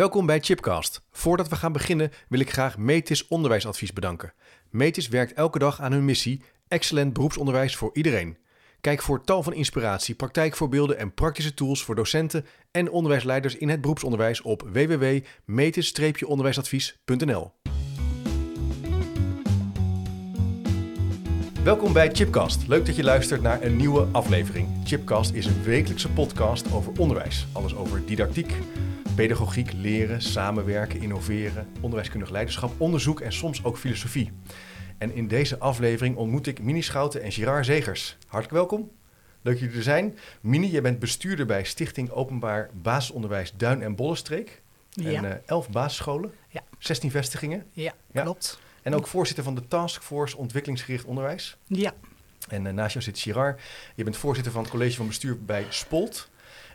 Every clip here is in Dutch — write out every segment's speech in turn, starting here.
Welkom bij Chipcast. Voordat we gaan beginnen wil ik graag Metis Onderwijsadvies bedanken. Metis werkt elke dag aan hun missie: excellent beroepsonderwijs voor iedereen. Kijk voor tal van inspiratie, praktijkvoorbeelden en praktische tools voor docenten en onderwijsleiders in het beroepsonderwijs op www.metis-onderwijsadvies.nl. Welkom bij Chipcast. Leuk dat je luistert naar een nieuwe aflevering. Chipcast is een wekelijkse podcast over onderwijs. Alles over didactiek, pedagogiek, leren, samenwerken, innoveren, onderwijskundig leiderschap, onderzoek en soms ook filosofie. En in deze aflevering ontmoet ik Mini Schouten en Gerard Zegers. Hartelijk welkom. Leuk dat jullie er zijn. Mini, jij bent bestuurder bij Stichting Openbaar Basisonderwijs Duin en Bollenstreek. Ja. En eh 11 basisscholen, Ja. 16 vestigingen. Ja, Ja. klopt. En ook voorzitter van de Taskforce Ontwikkelingsgericht Onderwijs. Ja, En eh, naast jou zit Gerard. Je bent voorzitter van het college van bestuur bij SPOLT.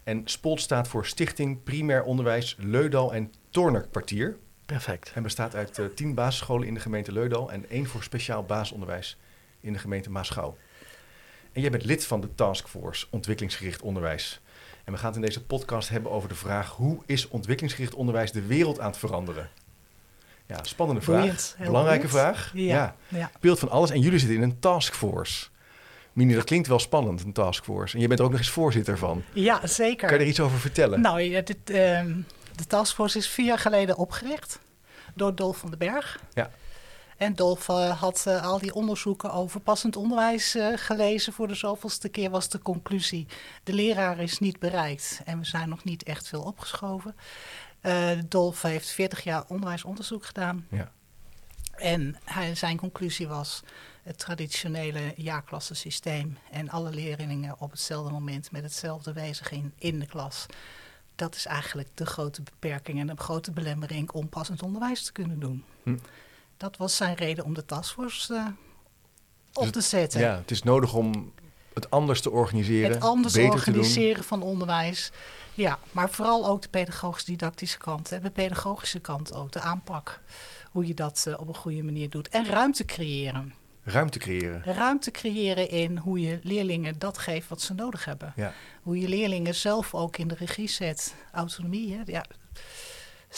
En SPOLT staat voor Stichting Primair Onderwijs Leudal en Toornerkwartier. Perfect. En bestaat uit eh, tien basisscholen in de gemeente Leudal en één voor speciaal basisonderwijs in de gemeente Maasgouw. En jij bent lid van de Taskforce Ontwikkelingsgericht Onderwijs. En we gaan het in deze podcast hebben over de vraag: hoe is ontwikkelingsgericht onderwijs de wereld aan het veranderen? Ja, spannende vraag. Boeiend, Belangrijke boeiend. vraag. Ja. ja. Speelt van alles en jullie zitten in een taskforce. Mini, dat klinkt wel spannend, een taskforce. En je bent er ook nog eens voorzitter van. ja zeker. Kan je er iets over vertellen? Nou, dit, ehm, de taskforce is vier jaar geleden opgericht door Dolf van den Berg. Ja. En Dolf eh, had eh, al die onderzoeken over passend onderwijs eh, gelezen. Voor de zoveelste keer was de conclusie: de leraar is niet bereikt en we zijn nog niet echt veel opgeschoven. Dolf heeft 40 jaar onderwijsonderzoek gedaan. Ja. En hij, zijn conclusie was: het traditionele jaarklassensysteem en alle leerlingen op hetzelfde moment met hetzelfde wezen in, de klas. Dat is eigenlijk de grote beperking en de grote belemmering om passend onderwijs te kunnen doen. Hm. Dat was zijn reden om de taskforce eh, op Dus te zetten. Ja, het is nodig om het anders te organiseren. het anders beter organiseren van onderwijs. Ja, maar vooral ook de pedagogisch-didactische kant. Hè, de pedagogische kant ook, de aanpak. Hoe je dat eh, op een goede manier doet. En ruimte creëren. Ruimte creëren. Ruimte creëren in hoe je leerlingen dat geeft wat ze nodig hebben. Ja. Hoe je leerlingen zelf ook in de regie zet. Autonomie, hè? Ja.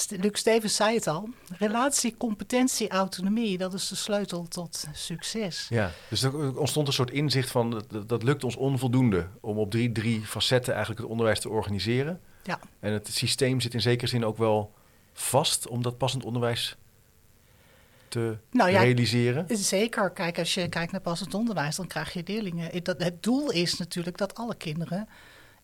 Luc Stevens zei het al. Relatie, competentie, autonomie. Dat is de sleutel tot succes. ja, dus er ontstond een soort inzicht van dat- dat, dat lukt ons onvoldoende om op drie, drie facetten eigenlijk het onderwijs te organiseren. Ja. En het systeem zit in zekere zin ook wel vast om dat passend onderwijs te Nou ja, realiseren. Zeker. Kijk, als je kijkt naar passend onderwijs, dan krijg je leerlingen. Het- dat- Het doel is natuurlijk dat alle kinderen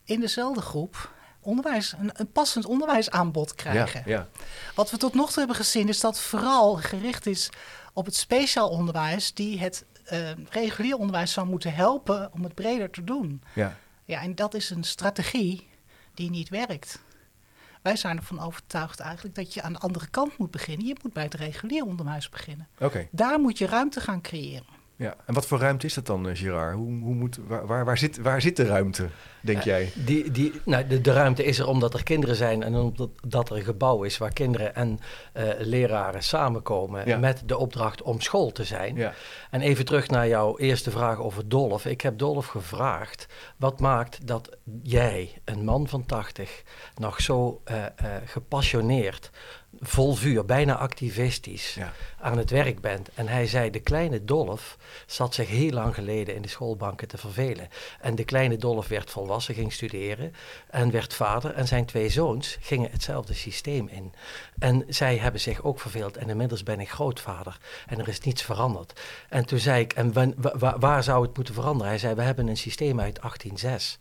in dezelfde groep onderwijs, een, een passend onderwijsaanbod krijgen. Ja, ja. Wat we tot nog toe hebben gezien is dat vooral gericht is op het speciaal onderwijs, die het eh, regulier onderwijs zou moeten helpen om het breder te doen. ja. Ja, en dat is een strategie die niet werkt. Wij zijn ervan overtuigd eigenlijk dat je aan de andere kant moet beginnen. Je moet bij het regulier onderwijs beginnen. Oké. Daar moet je ruimte gaan creëren. Ja, en wat voor ruimte is dat dan, eh, Gerard? Hoe, hoe moet, waar, waar, waar, zit, waar zit de ruimte, denk Eh, jij? Die, die, nou, de, de ruimte is er omdat er kinderen zijn en omdat dat er een gebouw is waar kinderen en eh, leraren samenkomen Ja. met de opdracht om school te zijn. Ja, En even terug naar jouw eerste vraag over Dolf. Ik heb Dolf gevraagd, wat maakt dat jij, een man van 80, nog zo gepassioneerd, vol vuur, bijna activistisch ja. Aan het werk bent. En hij zei, de kleine Dolf zat zich heel lang geleden in de schoolbanken te vervelen. En de kleine Dolf werd volwassen, ging studeren en werd vader. En zijn twee zoons gingen hetzelfde systeem in. En zij hebben zich ook verveeld. En inmiddels ben ik grootvader en er is niets veranderd. En toen zei ik, en waar zou het moeten veranderen? Hij zei, we hebben een systeem uit 1806.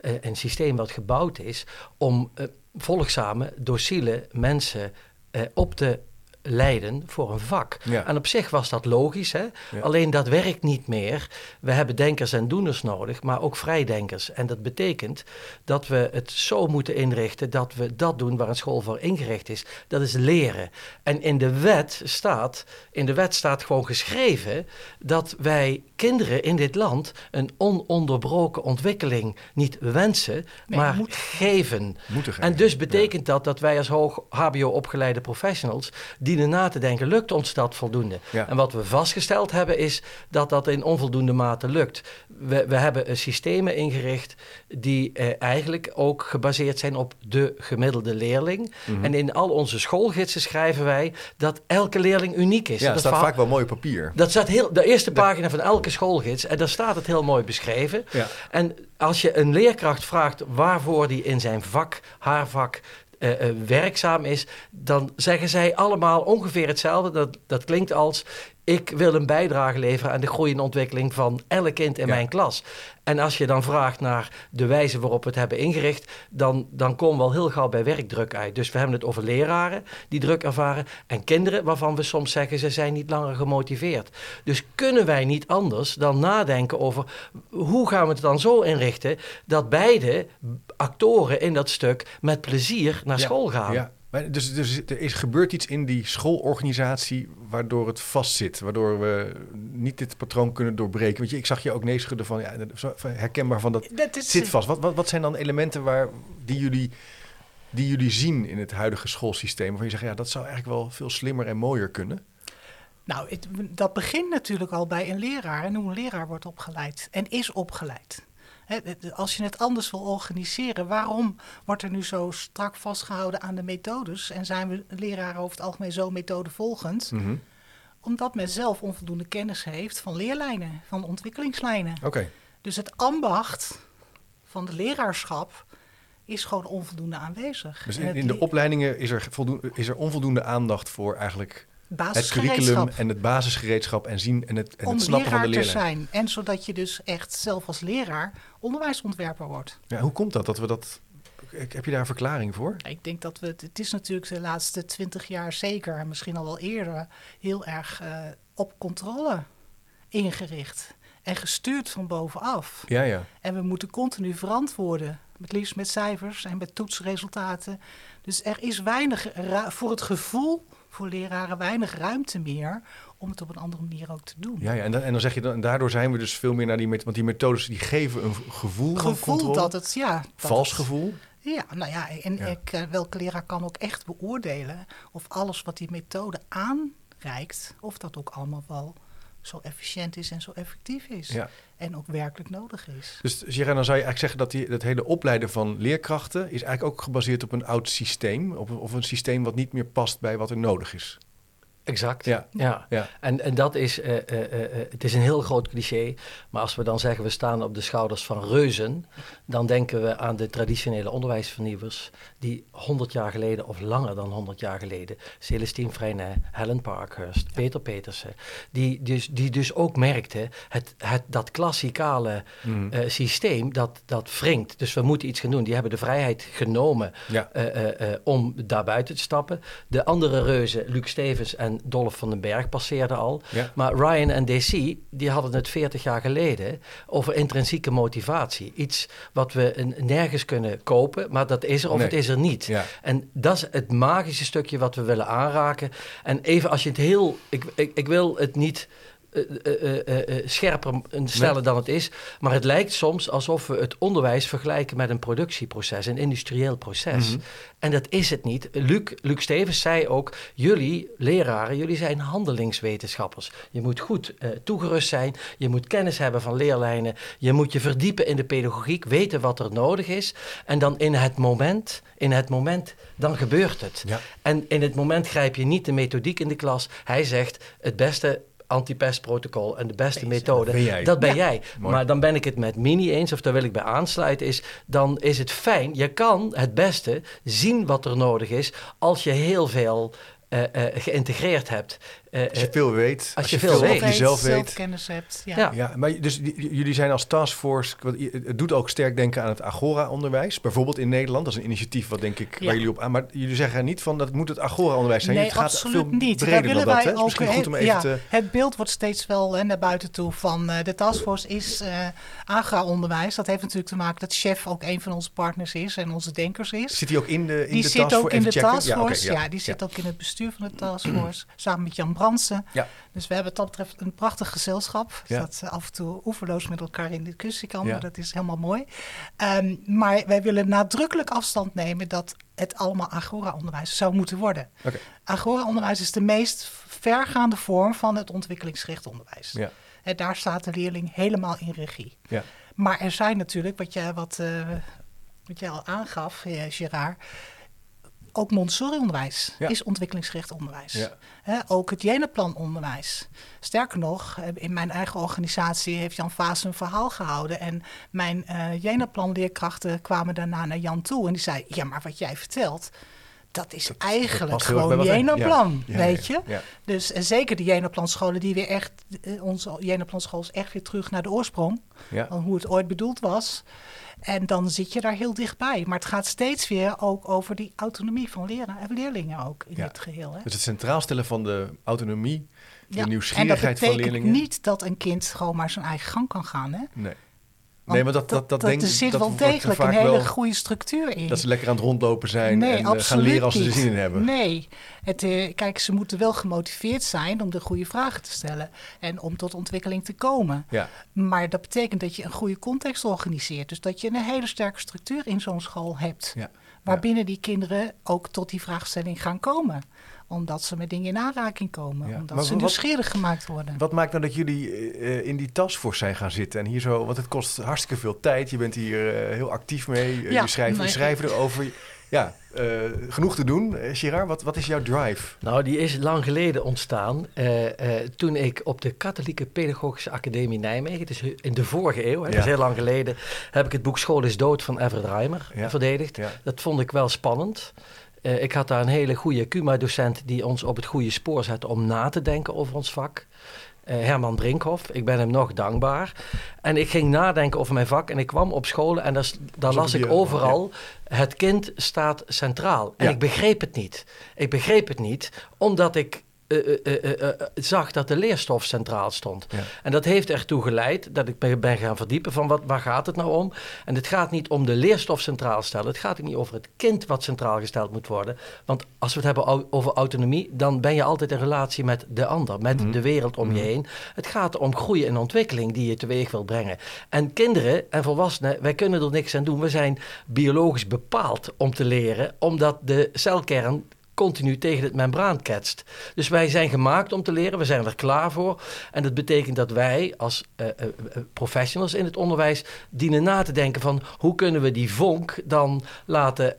Eh, een systeem wat gebouwd is om eh, volgzame, docile mensen eh, op te leiden voor een vak. Ja. En op zich was dat logisch, hè? Ja. alleen dat werkt niet meer. We hebben denkers en doeners nodig, maar ook vrijdenkers. En dat betekent dat we het zo moeten inrichten dat we dat doen waar een school voor ingericht is. Dat is leren. En in de wet staat, in de wet staat gewoon geschreven dat wij kinderen in dit land een ononderbroken ontwikkeling niet wensen, Nee, maar moet- geven. Moeten geven. En dus betekent dat dat wij als hoog HBO-opgeleide professionals dienen na te denken: lukt ons dat voldoende? Ja. En wat we vastgesteld hebben is dat dat in onvoldoende mate lukt. We, we hebben systemen ingericht die eh, eigenlijk ook gebaseerd zijn op de gemiddelde leerling. Mhm. En in al onze schoolgidsen schrijven wij dat elke leerling uniek is. Ja, dat staat verhaal- vaak wel mooi op papier. dat staat heel, de eerste pagina van elke schoolgids en daar staat het heel mooi beschreven. Ja. En als je een leerkracht vraagt waarvoor die in zijn vak, haar vak, eh, eh, werkzaam is, dan zeggen zij allemaal ongeveer hetzelfde. Dat, dat klinkt als: ik wil een bijdrage leveren aan de groei en ontwikkeling van elk kind in Ja. mijn klas. En als je dan vraagt naar de wijze waarop we het hebben ingericht, dan, dan komen we al heel gauw bij werkdruk uit. Dus we hebben het over leraren die druk ervaren en kinderen waarvan we soms zeggen ze zijn niet langer gemotiveerd. Dus kunnen wij niet anders dan nadenken over hoe gaan we het dan zo inrichten dat beide actoren in dat stuk met plezier naar Ja, school gaan. Ja. Maar Dus, dus er is, gebeurt iets in die schoolorganisatie waardoor het vastzit. Waardoor we niet dit patroon kunnen doorbreken. Want je, ik zag je ook nee schudden van, ja, herkenbaar van dat Dat is, zit vast. Wat, wat, wat zijn dan elementen waar, die, jullie, die jullie zien in het huidige schoolsysteem? Waarvan je zegt, ja, dat zou eigenlijk wel veel slimmer en mooier kunnen. Nou, het, dat begint natuurlijk al bij een leraar en hoe een leraar wordt opgeleid en is opgeleid. Als je het anders wil organiseren, waarom wordt er nu zo strak vastgehouden aan de methodes en zijn we leraren over het algemeen zo methodevolgend? Mhm. Omdat men zelf onvoldoende kennis heeft van leerlijnen, van ontwikkelingslijnen. Oké. Dus het ambacht van de leraarschap is gewoon onvoldoende aanwezig. Dus in, in de le- opleidingen is er, is er onvoldoende aandacht voor eigenlijk het basisgereedschap. curriculum en het basisgereedschap en zien en het, en om het snappen van de leraar te zijn. En zodat je dus echt zelf als leraar onderwijsontwerper wordt. Ja, hoe komt dat? dat we dat heb je daar een verklaring voor? Ik denk dat we, het is natuurlijk de laatste twintig jaar zeker, en misschien al wel eerder, heel erg eh, op controle ingericht. En gestuurd van bovenaf. Ja, ja. En we moeten continu verantwoorden. Het liefst met cijfers en met toetsresultaten. Dus er is weinig, voor het gevoel, voor leraren, weinig ruimte meer om het op een andere manier ook te doen. Ja, ja. En, dan, en dan zeg je dan, daardoor zijn we dus veel meer naar die methodes, want die methodes die geven een gevoel van gevoel controle. dat het, ja. dat Vals het- gevoel. Ja, nou ja, en Ja. Ik, eh, welke leraar kan ook echt beoordelen of alles wat die methode aanreikt, of dat ook allemaal wel zo efficiënt is en zo effectief is. Ja. En ook werkelijk nodig is. Dus Gerard, dan zou je eigenlijk zeggen dat die, dat hele opleiden van leerkrachten is eigenlijk ook gebaseerd op een oud systeem, op, of een systeem wat niet meer past bij wat er nodig is. Exact. Ja. ja. Ja. En, en dat is, eh, eh, eh, het is een heel groot cliché, maar als we dan zeggen we staan op de schouders van reuzen, dan denken we aan de traditionele onderwijsvernieuwers die 100 jaar geleden of langer dan 100 jaar geleden, Celestine Freinet, Helen Parkhurst, Peter Petersen, die dus, die dus ook merkten, het, het, dat klassikale eh, systeem, dat, dat wringt. Dus we moeten iets gaan doen. Die hebben de vrijheid genomen Ja. om daar buiten te stappen. De andere reuzen, Luc Stevens en Dolph van den Berg, passeerden al. Ja. Maar Ryan en DC, die hadden het 40 jaar geleden over intrinsieke motivatie. Iets wat we nergens kunnen kopen, maar dat is er of Nee. het is er niet. Ja. En dat is het magische stukje wat we willen aanraken. En even als je het heel... Ik, ik, ik wil het niet... eh, eh, eh, scherper en sneller dan het is. Maar het lijkt soms alsof we het onderwijs vergelijken met een productieproces, een industrieel proces. Mhm. En dat is het niet. Luc, Luc Stevens zei ook: jullie leraren, jullie zijn handelingswetenschappers. Je moet goed toegerust zijn, je moet kennis hebben van leerlijnen, je moet je verdiepen in de pedagogiek, weten wat er nodig is. En dan in het moment, in het moment, dan gebeurt het. Ja. En in het moment grijp je niet de methodiek in de klas. Hij zegt: het beste antipestprotocol en de beste Deze. methode, Dat ben jij. dat ben Ja. jij. Mooi. Maar dan ben ik het met Mini eens, of daar wil ik bij aansluiten, is dan is het fijn. Je kan het beste zien wat er nodig is als je heel veel eh, eh, geïntegreerd hebt. Eh, Als je veel weet, als, je je veel veel weet. over jezelf weet. zelfkennis hebt. Ja. Ja. Ja, maar dus die- jullie zijn als taskforce, het doet ook sterk denken aan het Agora-onderwijs, bijvoorbeeld in Nederland. Dat is een initiatief wat denk ik, Ja. waar jullie op aan. Maar jullie zeggen niet van dat moet het Agora-onderwijs zijn. Nee, het gaat absoluut veel niet. Daar breder willen dan wij ook. Dus misschien goed om even ja, te. Het beeld wordt steeds wel hè, naar buiten toe van eh, de taskforce is eh AGRA-onderwijs. Dat heeft natuurlijk te maken dat chef ook een van onze partners is en onze denkers is. Zit hij ook in de, in die de zit taskforce? ook in de taskforce. Ja, die zit ook in het bestuur van de taskforce. samen met Jan. Fransen. Ja. Dus we hebben wat dat betreft een prachtig gezelschap. Ja. Dat eh, af en toe oeverloos met elkaar in discussie kan. Ja. Dat is helemaal mooi. Ehm, maar wij willen nadrukkelijk afstand nemen dat het allemaal agora-onderwijs zou moeten worden. Oké. Agora-onderwijs is de meest vergaande vorm van het ontwikkelingsgericht onderwijs. Ja. En daar staat de leerling helemaal in regie. Ja. Maar er zijn natuurlijk, wat jij, wat, eh, wat jij al aangaf, eh, Gerard, ook Montessori-onderwijs Ja. is ontwikkelingsgericht onderwijs. Ja. Ook het Jenaplan-onderwijs. Sterker nog, eh, in mijn eigen organisatie heeft Jan Vaas een verhaal gehouden. En mijn eh Jenaplan-leerkrachten kwamen daarna naar Jan toe. En die zei, ja, maar wat jij vertelt, dat is Dat- eigenlijk gewoon Jenaplan, Ja, weet je? Dus en zeker de Jenaplan-scholen die weer echt, eh, onze Jenaplan-school is echt weer terug naar de oorsprong. Van hoe het ooit bedoeld was. En dan zit je daar heel dichtbij. Maar het gaat steeds weer ook over die autonomie van leren en leerlingen ook in Ja. dit geheel. Hè? Dus het centraal stellen van de autonomie, de Ja, En nieuwsgierigheid dat van betekent leerlingen. niet dat een kind gewoon maar zijn eigen gang kan gaan. Hè? Nee. Want nee, maar dat, dat, dat, denk er zit dat wel degelijk een hele wel- goede structuur in. Dat ze lekker aan het rondlopen zijn nee, en eh, gaan leren als ze er zin in hebben. Nee, het, eh, kijk, ze moeten wel gemotiveerd zijn om de goede vragen te stellen en om tot ontwikkeling te komen. Ja, Maar dat betekent dat je een goede context organiseert. Dus dat je een hele sterke structuur in zo'n school hebt. ja. Waarbinnen die kinderen ook tot die vraagstelling gaan komen. Omdat ze met dingen in aanraking komen. Ja. Omdat Maar ze wat- nieuwsgierig gemaakt worden. Wat maakt nou dat jullie eh, in die taskforce zijn gaan zitten en hier zo, want het kost hartstikke veel tijd. Je bent hier eh, heel actief mee. Eh, Ja, je schrijft, je nee. schrijft erover. Ja, eh, genoeg te doen. Eh, Gerard, wat, wat is jouw drive? Nou, die is lang geleden ontstaan. eh, eh, toen ik op de Katholieke Pedagogische Academie Nijmegen, dus in de vorige eeuw, hè, Ja. dus heel lang geleden, heb ik het boek School is dood van Everett Reimer Ja. verdedigd. Ja. Dat vond ik wel spannend. Eh, ik had daar een hele goede CUMA-docent die ons op het goede spoor zette om na te denken over ons vak. Eh, Herman Brinkhoff, ik ben hem nog dankbaar. En ik ging nadenken over mijn vak en ik kwam op scholen en daar, las die, ik eh, overal, het kind staat centraal. En Ja. ik begreep het niet. Ik begreep het niet, omdat ik eh, eh, eh, zag dat de leerstof centraal stond. Ja. En dat heeft ertoe geleid dat ik ben gaan verdiepen van wat, waar gaat het nou om. En het gaat niet om de leerstof centraal stellen. Het gaat ook niet over het kind wat centraal gesteld moet worden. Want als we het hebben over autonomie, dan ben je altijd in relatie met de ander, met Mhm. de wereld om je Mhm. heen. Het gaat om groei en ontwikkeling die je teweeg wil brengen. En kinderen en volwassenen, wij kunnen er niks aan doen. We zijn biologisch bepaald om te leren, omdat de celkern continu tegen het membraan ketst. Dus wij zijn gemaakt om te leren, we zijn er klaar voor. En dat betekent dat wij als eh, eh, eh, professionals in het onderwijs dienen na te denken van hoe kunnen we die vonk dan laten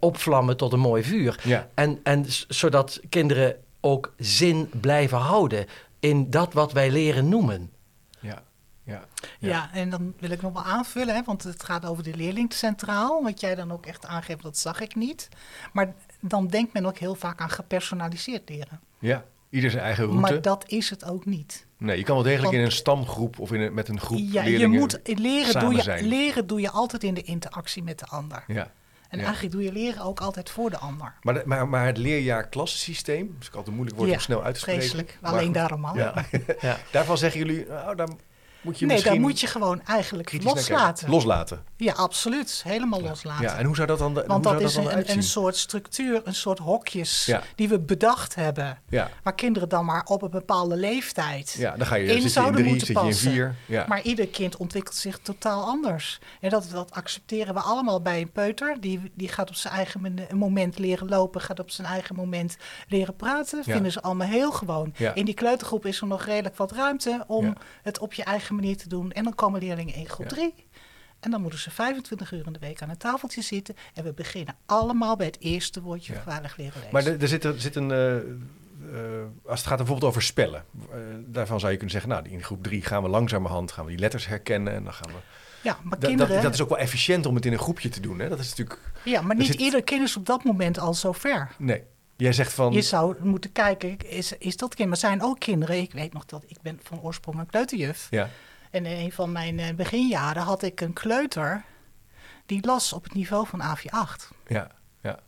opvlammen tot een mooi vuur. Ja, En, en zodat kinderen ook zin blijven houden in dat wat wij leren noemen. Ja, ja. Ja. en dan wil ik nog wel aanvullen, hè, want het gaat over de leerling centraal. Wat jij dan ook echt aangeeft, dat zag ik niet. Maar dan denkt men ook heel vaak aan gepersonaliseerd leren. ja. Ieder zijn eigen route. Maar dat is het ook niet. Nee, je kan wel degelijk Want- in een stamgroep of in een, met een groep Ja, je moet leren samen doe je, zijn. leren doe je altijd in de interactie met de ander. Ja. En Ja. eigenlijk doe je leren ook altijd voor de ander. Maar, de- maar, maar het leerjaar-klassensysteem, dat is ook altijd moeilijk Ja, om snel uit te spreken. Vreselijk, alleen daarom al. Ja. Ja. Daarvan zeggen jullie, nou, daar moet je nee, daar moet je gewoon eigenlijk loslaten. Loslaten. Ja, absoluut. Helemaal loslaten. Ja, en hoe zou dat dan, Want dat is een, een soort structuur, een soort hokjes Ja. die we bedacht hebben. ja. Waar kinderen dan maar op een bepaalde leeftijd ja, dan ga je, in in zouden drie, moeten in passen. vier. Ja. Maar ieder kind ontwikkelt zich totaal anders. En dat, dat accepteren we allemaal bij een peuter. Die, die gaat op zijn eigen men- moment leren lopen, gaat op zijn eigen moment leren praten. Vinden ze allemaal heel gewoon. In die kleutergroep is er nog redelijk wat ruimte om het op je eigen manier te doen. En dan komen leerlingen in groep Ja. 3. En dan moeten ze 25 uur in de week aan een tafeltje zitten. En we beginnen allemaal bij het eerste woordje Ja. leren lezen. Maar er, er zit, er zit een. eh, eh, als het gaat bijvoorbeeld over spellen, eh, daarvan zou je kunnen zeggen, nou, in groep drie gaan we langzamerhand gaan we die letters herkennen en dan gaan we. ja, maar Da- kinderen, dat, dat is ook wel efficiënt om het in een groepje te doen, hè? Dat is natuurlijk. ja, maar niet zit- ieder kind is op dat moment al zo ver. Nee. Jij zegt van. Je zou moeten kijken, is, is dat kind? Maar zijn ook kinderen, ik weet nog dat ik ben van oorsprong een kleuterjuf. Ja, En in een van mijn eh, beginjaren had ik een kleuter die las op het niveau van AV8. ja, ja.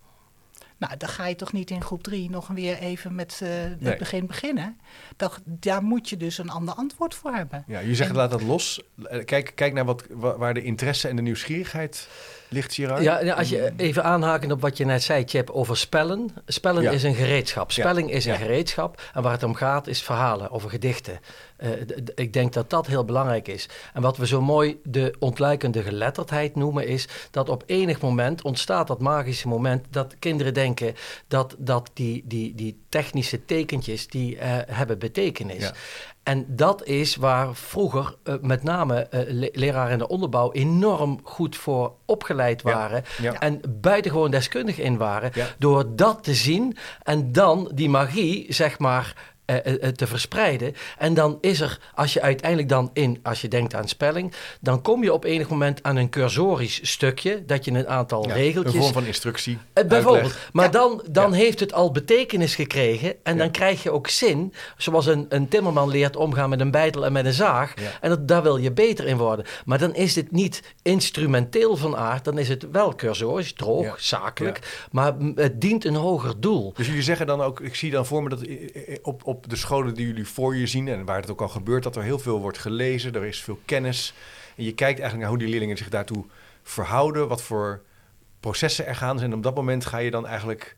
Nou, dan ga je toch niet in groep 3 nog weer even met eh, het Nee. begin beginnen. Dat, daar moet je dus een ander antwoord voor hebben. ja je zegt En- laat dat los. Eh, Kijk, kijk naar wat, wa- waar de interesse en de nieuwsgierigheid Ligt hier Ja, als je even aanhaken op wat je net zei, Chip, over spellen. Spellen Ja. is een gereedschap. Spelling is een gereedschap. En waar het om gaat is verhalen over gedichten. Eh, ik denk dat dat heel belangrijk is. En wat we zo mooi de ontluikende geletterdheid noemen, is dat op enig moment ontstaat dat magische moment dat kinderen denken dat, dat die, die, die technische tekentjes, die eh, hebben betekenis. Ja. En dat is waar vroeger eh, met name eh, le- leraren in de onderbouw enorm goed voor opgeleid Ja, waren. ja. En buitengewoon deskundig in waren. Ja. Door dat te zien en dan die magie, zeg maar. Eh, eh, eh, te verspreiden. En dan is er, als je uiteindelijk dan in, als je denkt aan spelling, dan kom je op enig moment aan een cursorisch stukje, dat je een aantal Ja, regeltjes. Een vorm van instructie. Bijvoorbeeld. uitleg. Maar dan, dan Ja. heeft het al betekenis gekregen. En dan krijg je ook zin. Zoals een, een timmerman leert omgaan met een bijtel en met een zaag. En dat, daar wil je beter in worden. Maar dan is het niet instrumenteel van aard. Dan is het wel cursorisch, droog, zakelijk. Maar het dient een hoger doel. Dus jullie zeggen dan ook, ik zie dan voor me dat i- op, op de scholen die jullie voor je zien en waar het ook al gebeurt, dat er heel veel wordt gelezen, er is veel kennis. En je kijkt eigenlijk naar hoe die leerlingen zich daartoe verhouden, wat voor processen er gaan. En op dat moment ga je dan eigenlijk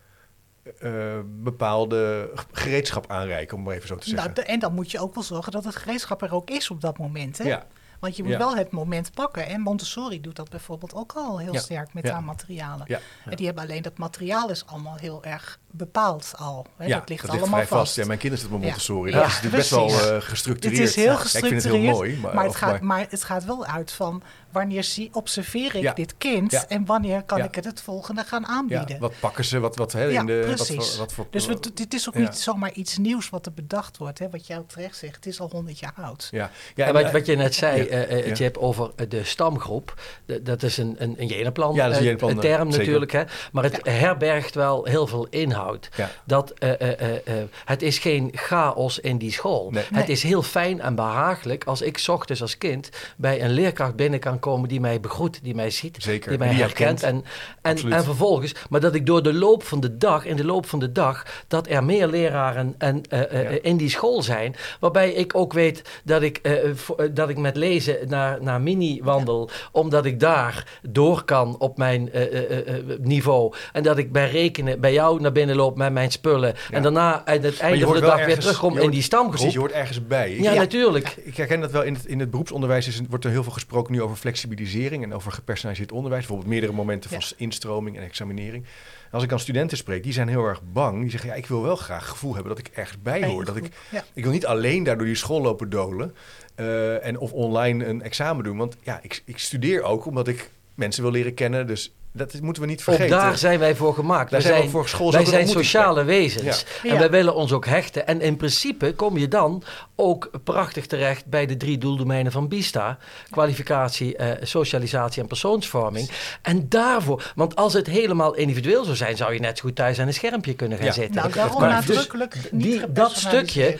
eh, bepaalde gereedschap aanreiken, om maar even zo te zeggen. Nou, en dan moet je ook wel zorgen dat het gereedschap er ook is op dat moment. Hè? ja, Want je moet Ja. wel het moment pakken. En Montessori doet dat bijvoorbeeld ook al heel Ja. sterk met haar materialen. En die hebben alleen dat materiaal is allemaal heel erg bepaald al. Hè? dat ligt allemaal vrij vast. Ja, mijn kinderen zitten op. Montessori. Ja, Dat is natuurlijk best wel precies. eh, Het gestructureerd. is heel Ja, ik gestructureerd, vind het heel mooi. Maar, maar, het gaat, maar het gaat wel uit van wanneer zie, observeer ik Ja. dit kind Ja. en wanneer kan Ja. ik het het volgende gaan ja, aanbieden. wat pakken ze? Wat, wat, hè, Ja, in de, wat precies. voor, wat voor, Dus we, dit is ook Ja. niet zomaar iets nieuws wat er bedacht wordt. Hè? Wat jij ook terecht zegt, het is al honderd jaar oud. ja, ja, en en- wat, wat je net zei, Ja, eh, eh, ja. Chip, over eh, de stamgroep. Dat is een, een, een jenenplan, Ja, dat is een eh, jenenplan, een eh, term zeker. natuurlijk. Hè? Maar het herbergt wel heel veel inhoud. Ja. Dat, eh, eh, eh, eh, het is geen chaos in die school. Nee. Het Nee. is heel fijn en behagelijk als ik ochtends als kind bij een leerkracht binnen kan komen die mij begroet, die mij ziet, Zeker, die mij die herkent. herkent. En, en, en vervolgens, maar dat ik door de loop van de dag, in de loop van de dag, dat er meer leraren en, eh, eh, Ja. in die school zijn, waarbij ik ook weet dat ik, eh, eh, dat ik met lezen naar, naar mini wandel, omdat ik daar door kan op mijn eh, eh, eh, eh, niveau. En dat ik bij rekenen bij jou naar binnen loop met mijn spullen. Ja. En daarna aan het einde van de dag weer terugkom in die stamgroep. Precies, je hoort ergens bij. Ik- ja, natuurlijk. Ik herken dat wel in het, in het beroepsonderwijs. Is, wordt er heel veel gesproken nu over flexibilisering en over gepersonaliseerd onderwijs. Bijvoorbeeld meerdere momenten van Ja. instroming en examinering. En als ik dan studenten spreek, die zijn heel erg bang. Die zeggen, ja, ik wil wel graag het gevoel hebben dat ik ergens bij hoor. Dat ik, Ja. ik wil niet alleen daar door die school lopen dolen eh, en of online een examen doen. Want ja, ik, ik studeer ook omdat ik mensen wil leren kennen. Dus dat is- moeten we niet Ook vergeten. daar zijn wij voor gemaakt. Daar We zijn we voor school wij zijn sociale wezens. Ja. En Ja. wij willen ons ook hechten. En in principe kom je dan ook prachtig terecht bij de drie doeldomeinen van BISTA. Kwalificatie, eh, socialisatie en persoonsvorming. En daarvoor, want als het helemaal individueel zou zijn, zou je net zo goed thuis aan een schermpje kunnen gaan Ja. zitten. Nou, daarom Maar nadrukkelijk dus niet die, dat stukje,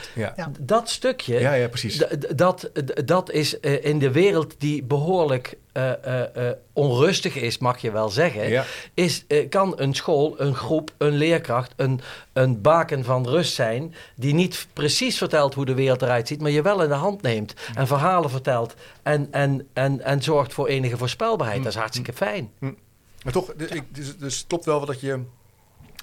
dat stukje, Ja, ja, precies. Dat, dat is eh, in de wereld die behoorlijk eh, eh, eh, onrustig is, mag je wel zeggen. Ja. Is, kan een school, een groep, een leerkracht, een, een baken van rust zijn. die niet precies vertelt hoe de wereld eruit ziet. maar je wel in de hand neemt. en verhalen vertelt. en, en, en, en zorgt voor enige voorspelbaarheid. Dat is hartstikke fijn. Maar toch, dus, ik, dus, dus klopt wel wat dat je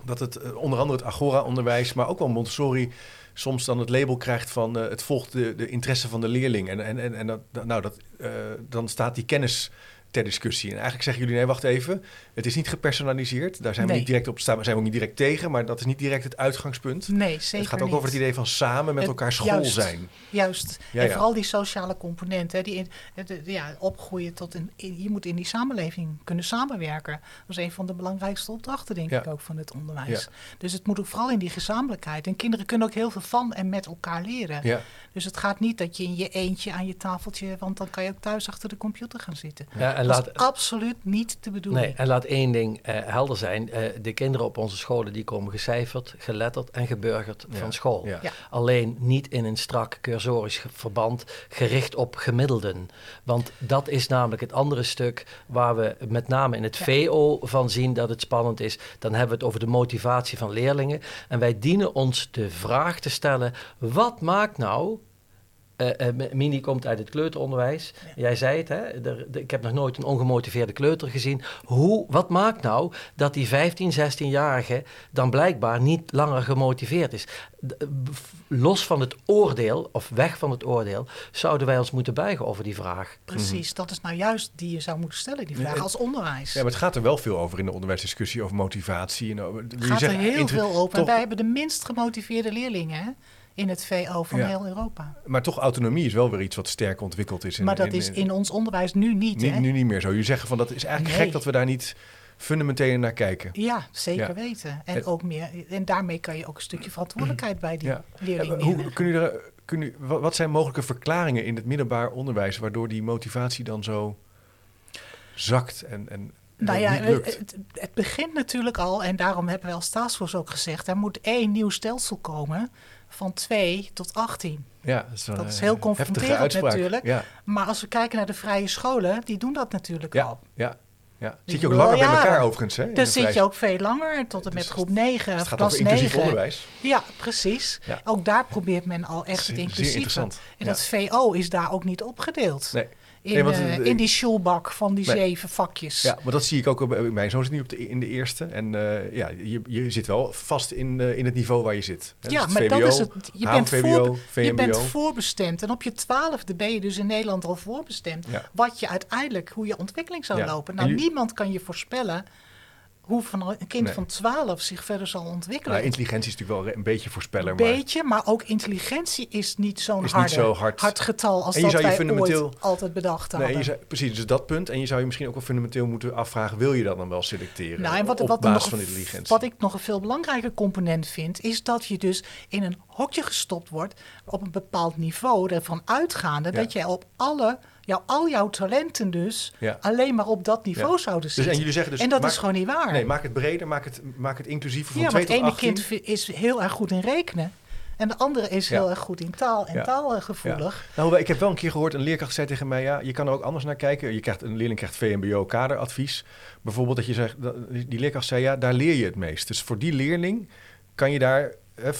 dat het onder andere het Agora-onderwijs, maar ook wel Montessori soms dan het label krijgt van eh, het volgt de, de interesse van de leerling. En, en, en, en dat, nou, dat, eh, dan staat die kennis ter discussie. En eigenlijk zeggen jullie, nee, wacht even, het is niet gepersonaliseerd. Daar zijn we niet direct op staan, zijn we ook niet direct tegen, maar dat is niet direct het uitgangspunt. Nee, zeker het gaat ook niet. over het idee van samen met Het- elkaar school juist. zijn. Juist. Ja, en ja. vooral die sociale component. Hè, die in, de- de- ja, opgroeien tot een. in- je moet in die samenleving kunnen samenwerken. Dat is een van de belangrijkste opdrachten, denk Ja. ik, ook van het onderwijs. Dus het moet ook vooral in die gezamenlijkheid. En kinderen kunnen ook heel veel van en met elkaar leren. Ja. Dus het gaat niet dat je in je eentje aan je tafeltje. want dan kan je ook thuis achter de computer gaan zitten. Ja, en dat laat, is absoluut niet de bedoeling. Nee, en laat één ding eh, helder zijn. Eh, de kinderen op onze scholen die komen gecijferd, geletterd en geburgerd Ja, van school. ja. Ja. Alleen niet in een strak cursorisch verband gericht op gemiddelden. Want dat is namelijk het andere stuk waar we met name in het Ja. VO van zien dat het spannend is. Dan hebben we het over de motivatie van leerlingen. En wij dienen ons de vraag te stellen, wat maakt nou uh, Mini komt uit het kleuteronderwijs. Jij zei het, hè? ik heb nog nooit een ongemotiveerde kleuter gezien. Hoe, wat maakt nou dat die 15, 16-jarige dan blijkbaar niet langer gemotiveerd is? los van het oordeel, of weg van het oordeel, zouden wij ons moeten buigen over die vraag. Precies, mhm. dat is nou juist die je zou moeten stellen, die vraag, als onderwijs. Ja, maar het gaat er wel veel over in de onderwijsdiscussie, over motivatie. En over, het gaat er heel veel over. wij hebben de minst gemotiveerde leerlingen, hè? In het VO van heel Europa. Maar toch, autonomie is wel weer iets wat sterk ontwikkeld is. In, maar dat is in ons onderwijs nu niet. hè? Nu niet meer zo. Je zegt van dat is eigenlijk gek dat we daar niet fundamenteel naar kijken. Ja, zeker weten. En, ook meer, en daarmee kan je ook een stukje verantwoordelijkheid bij die ja. leerlingen Hoe, kun u er, kun u, Wat zijn mogelijke verklaringen in het middelbaar onderwijs... waardoor die motivatie dan zo zakt en, en nou ja, het, het, begint natuurlijk al, en daarom hebben we als Taskforce ook gezegd... er moet één nieuw stelsel komen van 2 tot 18. Ja, dat is, dat is heel confronterend natuurlijk. Ja. Maar als we kijken naar de vrije scholen, die doen dat natuurlijk ja, al. Ja, ja. Zit je ook langer bij elkaar overigens, hè? Dan zit je ook veel langer, tot en met groep 9, het gaat klas over inclusief 9. onderwijs. Ja, precies. Ook daar probeert men al echt het inclusieve. En dat VO is daar ook niet opgedeeld. Nee in, eh, in die schoolbak van die zeven vakjes. Ja, maar dat zie ik ook bij mijn zoon zit nu op de, in de eerste. En uh, ja, je, je zit wel vast in, uh, in het niveau waar je zit. ja, dus maar VBO, dat is het. Je, bent voor, je bent voorbestemd. En op je twaalfde ben je dus in Nederland al voorbestemd. Ja. Wat je uiteindelijk, hoe je ontwikkeling zou lopen. Nou, niemand kan je voorspellen hoe van een kind van 12 zich verder zal ontwikkelen. Nou, intelligentie is natuurlijk wel een beetje voorspelbaar. Een beetje, maar ook intelligentie is niet zo'n zo hard, hard, getal als dat wij fundamenteel, ooit altijd bedacht nee, hadden. Zou, precies, dus dat punt. En je zou je misschien ook wel fundamenteel moeten afvragen... wil je dat dan wel selecteren nou, en wat, op wat basis nog, van intelligentie? Wat ik nog een veel belangrijker component vind... is dat je dus in een hokje gestopt wordt op een bepaald niveau... ervan uitgaande dat je op alle jou, al jouw talenten dus alleen maar op dat niveau zouden zitten. Dus, en, jullie zeggen dus, en dat is gewoon niet waar. Nee, maak het breder, maak het, maak het inclusiever van ja, 2 tot 18. Ja, het ene kind is heel erg goed in rekenen. En de andere is heel erg goed in taal en taalgevoelig. Ja. Nou, ik heb wel een keer gehoord, een leerkracht zei tegen mij... ja, je kan er ook anders naar kijken. Je krijgt, een leerling krijgt VMBO-kaderadvies. Bijvoorbeeld dat je zegt, die leerkracht zei... ja, daar leer je het meest. Dus voor die leerling kan je daar,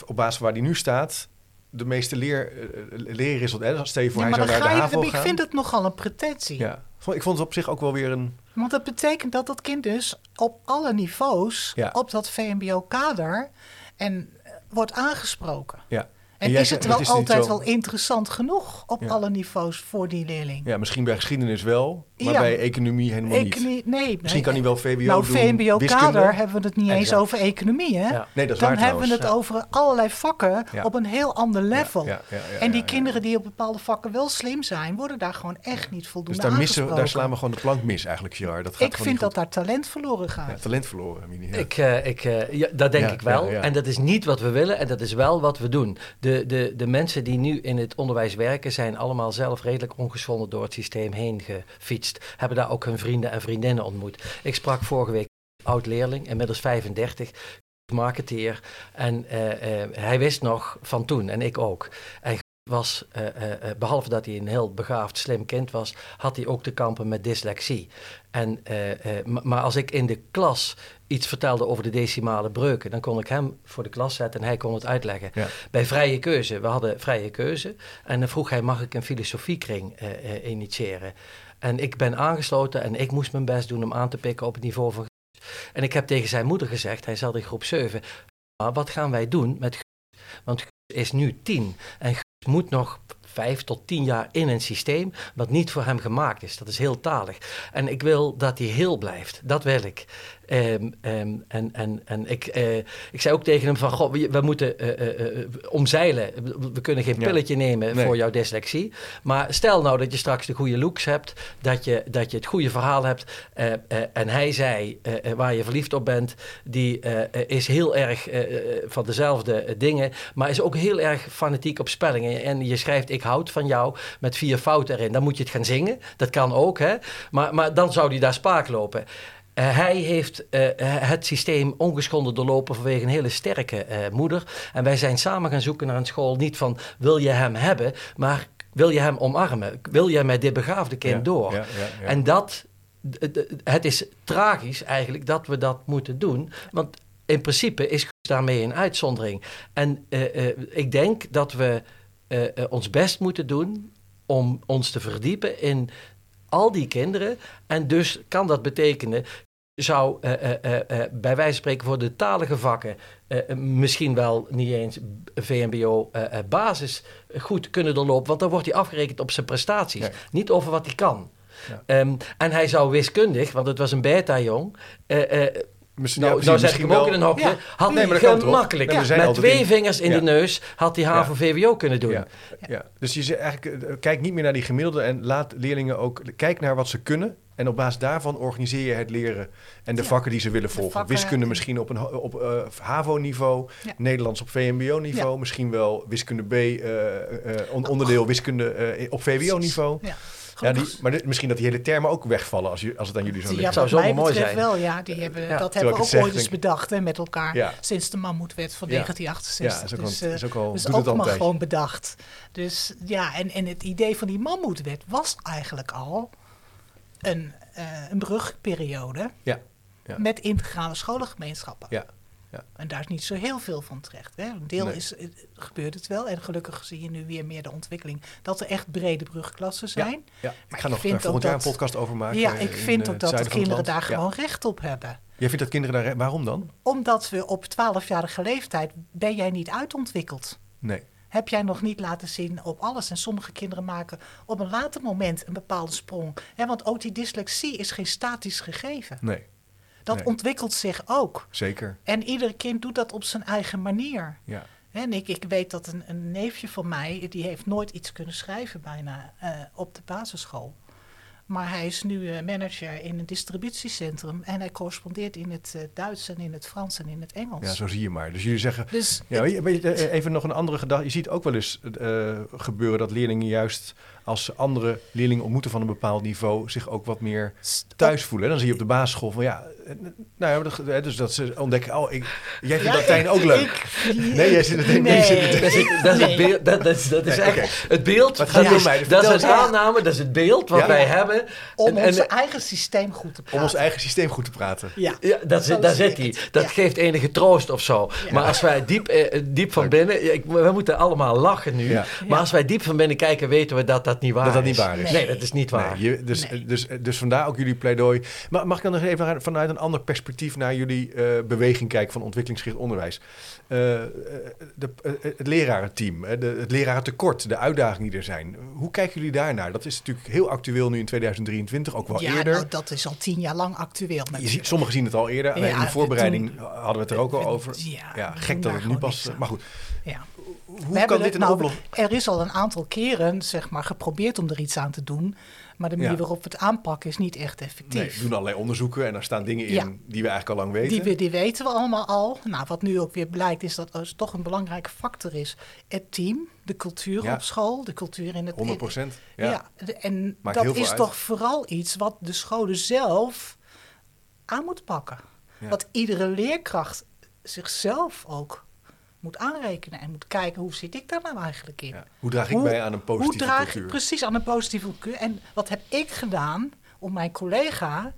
op basis van waar die nu staat de meeste leer, uh, leerresultaten. Stel je voor, hij zou naar de HAVO Ik vind het nogal een pretentie. Ja. Ik vond het op zich ook wel weer een... Want dat betekent dat dat kind dus op alle niveaus... op dat VMBO-kader en eh, wordt aangesproken. Ja. En, is het wel altijd wel interessant genoeg op alle niveaus voor die leerling? Ja, misschien bij geschiedenis wel, maar bij economie helemaal niet. Nee, misschien kan hij wel VWO nou, doen. VMBO-kader hebben we het niet eens over economie, hè? Ja. Nee, dat is Dan hebben we het over allerlei vakken op een heel ander level. en die kinderen die op bepaalde vakken wel slim zijn, worden daar gewoon echt niet voldoende dus daar, missen, daar slaan we gewoon de plank mis eigenlijk, Gerard. Dat gaat ik vind dat daar talent verloren gaat. talent verloren, Mini. Ik, uh, ik, uh, dat denk ik wel. En dat is niet wat we willen en dat is wel wat we doen. De, de, de mensen die nu in het onderwijs werken, zijn allemaal zelf redelijk ongeschonden door het systeem heen gefietst. Hebben daar ook hun vrienden en vriendinnen ontmoet. Ik sprak vorige week oud-leerling, inmiddels 35, marketeer. En uh, uh, hij wist nog van toen, en ik ook. En was, uh, behalve dat hij een heel begaafd, slim kind was, had hij ook te kampen met dyslexie. En, maar als ik in de klas iets vertelde over de decimale breuken, dan kon ik hem voor de klas zetten en hij kon het uitleggen. Bij vrije keuze, we hadden vrije keuze, en dan vroeg hij, mag ik een filosofiekring initiëren? En ik ben aangesloten en ik moest mijn best doen om aan te pikken op het niveau van En ik heb tegen zijn moeder gezegd, hij zat in groep 7, maar wat gaan wij doen met Want is nu 10 en moet nog vijf tot tien jaar in een systeem wat niet voor hem gemaakt is. Dat is heel talig. En ik wil dat hij heel blijft. Dat wil ik. Um, um, en en, en ik, uh, ik zei ook tegen hem van, goh, we, we moeten uh, uh, omzeilen. We kunnen geen pilletje nemen voor jouw dyslexie. Maar stel nou dat je straks de goede looks hebt, dat je, dat je het goede verhaal hebt. en hij zei, waar je verliefd op bent, die is heel erg van dezelfde dingen, maar is ook heel erg fanatiek op spellingen. En je schrijft, ik houd van jou, met vier fouten erin. Dan moet je het gaan zingen. Dat kan ook, hè. Maar, maar dan zou hij daar spaak lopen. Uh, hij heeft uh, het systeem ongeschonden doorlopen vanwege een hele sterke uh, moeder. En wij zijn samen gaan zoeken naar een school, niet van wil je hem hebben, maar wil je hem omarmen? Wil je met dit begaafde kind ja, door? Ja, ja, en dat, het is tragisch eigenlijk dat we dat moeten doen, want in principe is daarmee een uitzondering. En ik denk dat we eh, eh, ons best moeten doen om ons te verdiepen in al die kinderen. En dus kan dat betekenen zou uh, uh, uh, bij wijze van spreken voor de talige vakken misschien wel niet eens VMBO basis goed kunnen doorlopen, want dan wordt hij afgerekend op zijn prestaties, niet over wat hij kan. Ja. Um, en hij zou wiskundig, want het was een beta-jong, Misschien, nou, nou ik hem ook in een hokje. Ja. Had nee, gemakkelijk. Nee, met twee vingers in de neus had hij HAVO-VWO kunnen doen. Ja. Ja. Dus je zegt eigenlijk, uh, kijk niet meer naar die gemiddelde en laat leerlingen ook... Kijk naar wat ze kunnen en op basis daarvan organiseer je het leren en de vakken die ze willen volgen. Vakken, wiskunde misschien op, een, op uh, HAVO-niveau, Nederlands op VMBO-niveau, misschien wel wiskunde B, uh, on, onderdeel wiskunde op VWO-niveau. Ja. Ja, die, maar dit, misschien dat die hele termen ook wegvallen als, je, als het aan jullie zo ligt. Ja, zou zo mooi zijn. wel, ja. Die hebben, ja. Dat hebben we ook zeg, ooit eens bedacht hè, met elkaar. Ja. Sinds de Mammoetwet van 1968. Ja, is ook dus, uh, is ook al, dus doet ook het maar gewoon bedacht. Dus ja, en, en het idee van die Mammoetwet was eigenlijk al een, uh, een brugperiode. Ja. Ja. Met integrale scholengemeenschappen. Ja. Ja. En daar is niet zo heel veel van terecht. Hè. Een deel nee. is, gebeurt het wel. En gelukkig zie je nu weer meer de ontwikkeling dat er echt brede brugklassen zijn. Ja, ja. ik ga nog uh, volgend jaar een podcast over maken. Ja, ik vind in, ook dat de kinderen daar gewoon recht op hebben. Jij vindt dat kinderen daar... Waarom dan? Omdat we op 12-jarige leeftijd ben jij niet uitontwikkeld. Nee. Heb jij nog niet laten zien op alles. En sommige kinderen maken op een later moment een bepaalde sprong. Hè, want ook die dyslexie is geen statisch gegeven. Nee. Dat nee. ontwikkelt zich ook. Zeker. En ieder kind doet dat op zijn eigen manier. Ja. En ik, ik weet dat een, een neefje van mij, die heeft nooit iets kunnen schrijven bijna uh, op de basisschool. Maar hij is nu uh, manager in een distributiecentrum en hij correspondeert in het uh, Duits en in het Frans en in het Engels. Ja, zo zie je maar. Dus jullie zeggen, dus ja, het, even nog een andere gedachte. Je ziet ook wel eens gebeuren dat leerlingen juist als ze andere leerlingen ontmoeten van een bepaald niveau, zich ook wat meer thuis voelen. Dan zie je op de basisschool van ja, nou ja, dus dat ze ontdekken, oh, ik, jij vindt ja, Latijn ook leuk. Ik, nee, jij zit het nee. nee. Dat is, dat is, het beeld, dat, dat is, dat is nee, echt okay. het beeld. Dat, dat is, mij, dat is het aanname, dat is het beeld wat ja. wij hebben. Om en, ons en, eigen systeem goed te praten. Om ons eigen systeem goed te praten. Ja, ja dat, zit, daar zit hij. Dat geeft enige troost of zo. Maar als wij diep, eh, diep van binnen, ik, we moeten allemaal lachen nu, maar als wij diep van binnen kijken, weten we dat dat niet waar is. Dat dat niet waar is. Nee, dat is niet waar. Je, dus, dus, dus vandaar ook jullie pleidooi. Maar mag ik dan nog even vanuit een ander perspectief naar jullie uh, beweging kijken van ontwikkelingsgericht onderwijs. Uh, de, uh, het lerarenteam, de, het lerarentekort, de uitdagingen die er zijn. Hoe kijken jullie daarnaar? Dat is natuurlijk heel actueel nu in 2023, ook wel ja, eerder. Nou, dat is al tien jaar lang actueel. Je ziet, sommigen zien het al eerder. Ja, in de voorbereiding toen, hadden we het er ook al over. Ja, ja gek dat het nu pas... Maar goed. Ja. Hoe kan dit een nou, oplossing? Er is al een aantal keren zeg maar, geprobeerd om er iets aan te doen. Maar de manier ja. waarop we het aanpakken is niet echt effectief. Nee, we doen allerlei onderzoeken en daar staan dingen in ja. die we eigenlijk al lang weten. Die, we, die weten we allemaal al. Nou, wat nu ook weer blijkt is dat er toch een belangrijke factor is. Het team, de cultuur ja. op school, de cultuur in het... 100 procent, ja. En Maakt dat is uit. toch vooral iets wat de scholen zelf aan moeten pakken. Wat iedere leerkracht zichzelf ook moet aanrekenen en moet kijken hoe zit ik daar nou eigenlijk in. Ja. Hoe draag ik hoe, bij aan een positieve hoe draag cultuur? Ik precies aan een positieve cultuur. En wat heb ik gedaan om mijn collega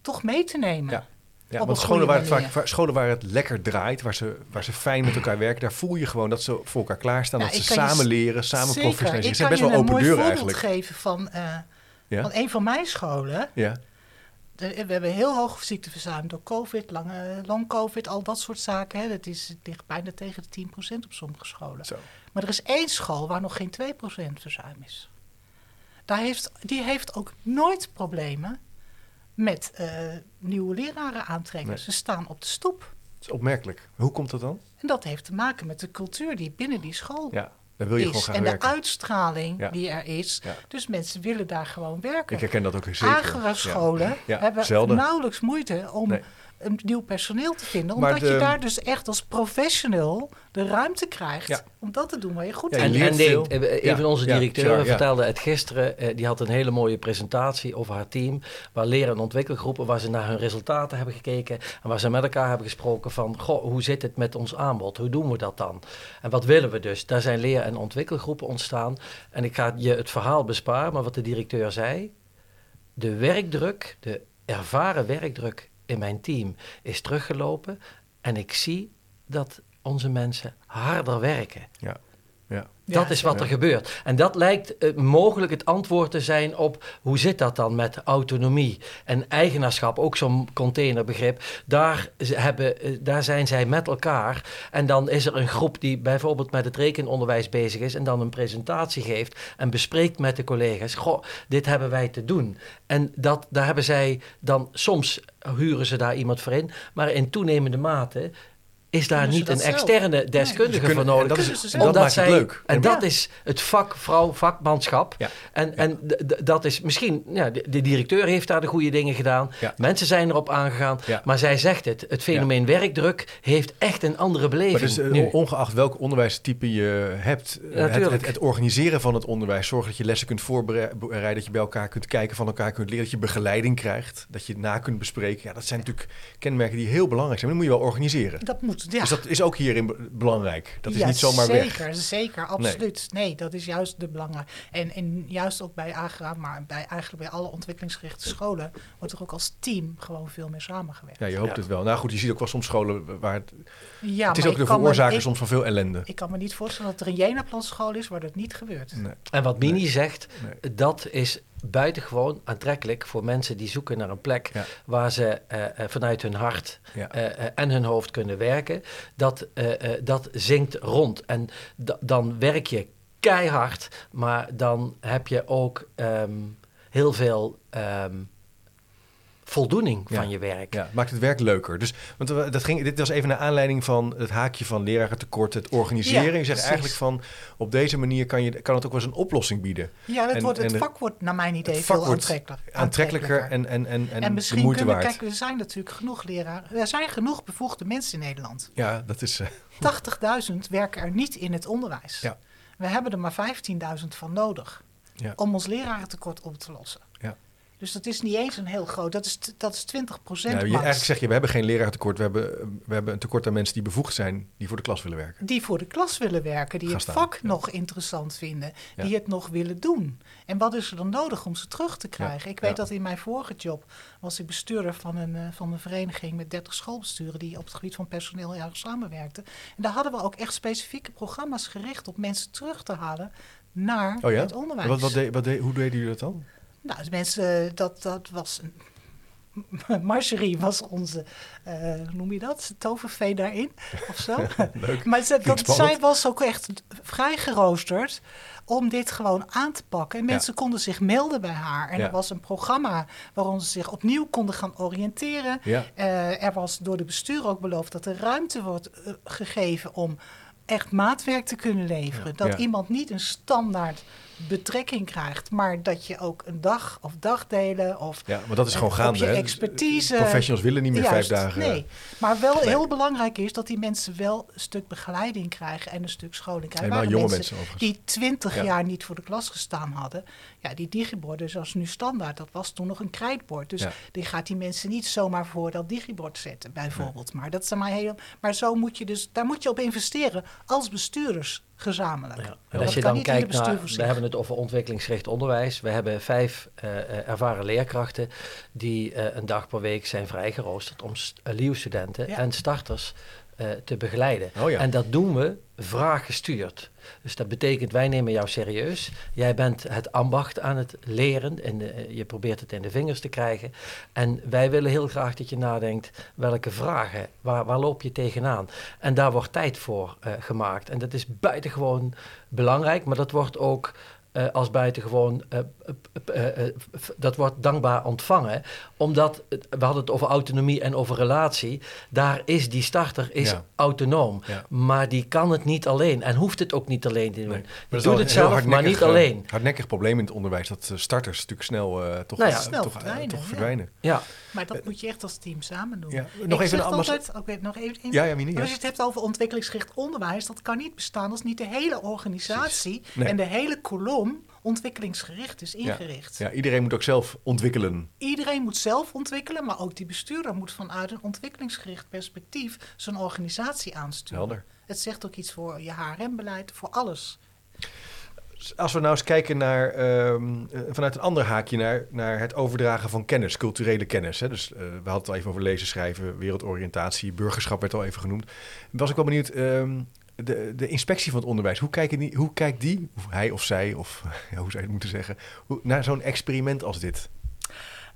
toch mee te nemen? Ja. Ja, want scholen waar, het vaak, scholen waar het lekker draait, waar ze, waar ze fijn met elkaar werken, daar voel je gewoon dat ze voor elkaar klaarstaan, nou, dat ze samen leren, samen professionaliseren. Ze zijn best wel open deuren eigenlijk. Ik kan je een geven van, uh, ja? van een van mijn scholen. Ja we hebben heel hoog ziekteverzuim door COVID, lange long COVID, al dat soort zaken. Hè. Dat is, ligt bijna tegen de 10% op sommige scholen. Zo. Maar er is één school waar nog geen 2% verzuim is. Daar heeft, die heeft ook nooit problemen met uh, nieuwe leraren aantrekken. Nee. Ze staan op de stoep. Dat is opmerkelijk. Hoe komt dat dan? En dat heeft te maken met de cultuur die binnen die school ja. Daar wil je is. gewoon gaan en werken. de uitstraling ja. die er is. Ja. Dus mensen willen daar gewoon werken. Ik herken dat ook zeker. Agora-scholen hebben Zelden. nauwelijks moeite om nee. Een nieuw personeel te vinden. Omdat de, je daar dus echt als professional de ruimte krijgt om dat te doen waar je goed in bent. En, en nee, een van onze directeuren vertelde het gisteren. Uh, die had een hele mooie presentatie over haar team. Waar leren- en ontwikkelgroepen, waar ze naar hun resultaten hebben gekeken. En waar ze met elkaar hebben gesproken van, goh, hoe zit het met ons aanbod? Hoe doen we dat dan? En wat willen we dus? Daar zijn leer- en ontwikkelgroepen ontstaan. En ik ga je het verhaal besparen, maar wat de directeur zei. De werkdruk, de ervaren werkdruk in mijn team is teruggelopen. En ik zie dat onze mensen harder werken. Ja. Dat Ja, is wat er gebeurt. En dat lijkt eh, mogelijk het antwoord te zijn op hoe zit dat dan met autonomie en eigenaarschap, ook zo'n containerbegrip. Daar, hebben, eh, daar zijn zij met elkaar. En dan is er een groep die bijvoorbeeld met het rekenonderwijs bezig is en dan een presentatie geeft en bespreekt met de collega's. Goh, dit hebben wij te doen. En dat, daar hebben zij dan soms huren ze daar iemand voor in, maar in toenemende mate is daar niet een zelf? externe deskundige kunnen- voor nodig. en dat is- zelf. dat maakt het zij- leuk. En Ja. dat is het vak, vrouw, vakmanschap. Ja. En, Ja. en dat is misschien, ja, de, de directeur heeft daar de goede dingen gedaan. Ja. Mensen zijn erop aangegaan. Ja. Maar zij zegt het, het fenomeen werkdruk heeft echt een andere beleving. Maar dus, eh, nu. ongeacht welk onderwijstype je hebt, eh, het, het, het organiseren van het onderwijs, zorgen dat je lessen kunt voorbereiden, dat je bij elkaar kunt kijken, van elkaar kunt leren, dat je begeleiding krijgt, dat je het na kunt bespreken. Ja, dat zijn natuurlijk kenmerken die heel belangrijk zijn. Maar dat moet je wel organiseren. Dat moet, ja. Dus dat is ook hierin be- belangrijk. Dat is Ja, niet zomaar zeker, weg. Zeker, absoluut. Nee. dat is juist de belangrijk. En, en juist ook bij AGRA, maar bij, eigenlijk bij alle ontwikkelingsgerichte scholen, wordt er ook als team gewoon veel meer samengewerkt. Ja, je hoopt Ja. het wel. Nou goed, je ziet ook wel soms scholen waar het... Ja, het is maar ook ik de veroorzaker ik- soms van veel ellende. Ik kan me niet voorstellen dat er een Jena-plan school is waar dat niet gebeurt. Nee. En wat Mini zegt, Nee. dat is buitengewoon aantrekkelijk voor mensen die zoeken naar een plek Ja. waar ze eh, eh, vanuit hun hart Ja. eh, en hun hoofd kunnen werken. Dat, eh, dat zinkt rond. En da- dan werk je keihard, maar dan heb je ook ehm, heel veel ehm, voldoening Ja. van je werk. Ja, maakt het werk leuker. Dus, want we- dat ging, dit was even naar aanleiding van het haakje van lerarentekort, het organiseren. Ja, je zegt precies. eigenlijk van, op deze manier kan, je, kan het ook wel eens een oplossing bieden. Ja, het, En- wordt, het en vak wordt naar mijn idee veel aantrekkelijker. Aantrekkelijker en, en, en, en, En, de misschien moeite kunnen, waard. kijk, er zijn natuurlijk genoeg leraren. Er zijn genoeg bevoegde mensen in Nederland. Ja, dat is... eh, 80.000 werken er niet in het onderwijs. Ja. We hebben er maar 15.000 van nodig Ja. om ons lerarentekort op te lossen. Dus dat is niet eens een heel groot, dat is, dat is 20 procent nou, je, eigenlijk zeg je, we hebben geen leraartekort. We hebben, we hebben een tekort aan mensen die bevoegd zijn, die voor de klas willen werken. Die voor de klas willen werken, die Gaan het staan, vak ja. nog interessant vinden, Ja. die het nog willen doen. En wat is er dan nodig om ze terug te krijgen? Ik weet dat in mijn vorige job was ik bestuurder van een, eh, van een vereniging met 30 schoolbesturen die op het gebied van personeel heel erg samenwerkten. En daar hadden we ook echt specifieke programma's gericht op mensen terug te halen naar Oh ja? het onderwijs. Wat, wat wat hoe deden jullie dat dan? Nou, mensen, dat, dat was. een- Marjorie was onze, eh, hoe noem je dat? Tovervee daarin of zo. Leuk. maar dat, spannend. zij was ook echt vrij geroosterd om dit gewoon aan te pakken. En Ja. mensen konden zich melden bij haar. En Ja. er was een programma waarom ze zich opnieuw konden gaan oriënteren. Ja. Eh, er was door de bestuur ook beloofd dat er ruimte wordt eh, gegeven om echt maatwerk te kunnen leveren. Dat iemand niet een standaard betrekking krijgt, maar dat je ook een dag of dagdelen of Ja, maar dat is eh, gewoon gaande. je hè. expertise. Professionals willen niet meer Juist, vijf dagen. Nee, maar wel Nee. heel belangrijk is dat die mensen wel een stuk begeleiding krijgen en een stuk scholing krijgen. Helemaal jonge mensen mensen die twintig Ja. jaar niet voor de klas gestaan hadden. Ja, die digiborden zoals nu standaard, dat was toen nog een krijtbord. Dus Ja. die gaat die mensen niet zomaar voor dat digibord zetten, bijvoorbeeld. Maar dat is maar heel. Maar zo moet je dus, daar moet je op investeren als bestuurders gezamenlijk. Ja. En als je dan kijkt naar, we hebben het over ontwikkelingsgericht onderwijs. We hebben vijf eh, eh, ervaren leerkrachten die eh, een dag per week zijn vrijgeroosterd om st- leerstudenten Ja. en starters eh, te begeleiden. Oh ja. En dat doen we vraaggestuurd. Dus dat betekent, wij nemen jou serieus. Jij bent het ambacht aan het leren en de- je probeert het in de vingers te krijgen. En wij willen heel graag dat je nadenkt, welke vragen, waar, waar loop je tegenaan? En daar wordt tijd voor eh, gemaakt. En dat is buitengewoon belangrijk, maar dat wordt ook eh, als buitengewoon, eh, eh, eh, eh, f- dat wordt dankbaar ontvangen. Omdat, we hadden het over autonomie en over relatie. Daar is die starter is Ja. autonoom. Ja. Maar die kan het niet alleen en hoeft het ook niet alleen te doen. Nee. Wel doet het zelf, maar niet alleen. Hardnekkig probleem in het onderwijs, dat starters natuurlijk snel eh, toch, Nou ja. Snel toch, verdwijnen, toch ja. verdwijnen. Ja, Maar dat moet je echt als team samen doen. Ja. Ik Nog even zeg een altijd, oké, nog even, in- Ja, ja, Mini, ja. Als je het hebt over ontwikkelingsgericht onderwijs, dat kan niet bestaan als niet de hele organisatie Nee. en de hele kolom ontwikkelingsgericht is ingericht. Ja, iedereen moet ook zelf ontwikkelen. Iedereen moet zelf ontwikkelen, maar ook die bestuurder moet vanuit een ontwikkelingsgericht perspectief zijn organisatie aansturen. Helder. Het zegt ook iets voor je HRM-beleid, voor alles. Als we nou eens kijken naar, ehm, eh, vanuit een ander haakje naar, naar het overdragen van kennis, culturele kennis. Hè? Dus eh, we hadden het al even over lezen, schrijven, wereldoriëntatie, burgerschap werd al even genoemd. Was ik wel benieuwd, ehm, de, de inspectie van het onderwijs, hoe, kijken die, hoe kijkt die, of hij of zij, of ja, hoe zou je het moeten zeggen, hoe, naar zo'n experiment als dit?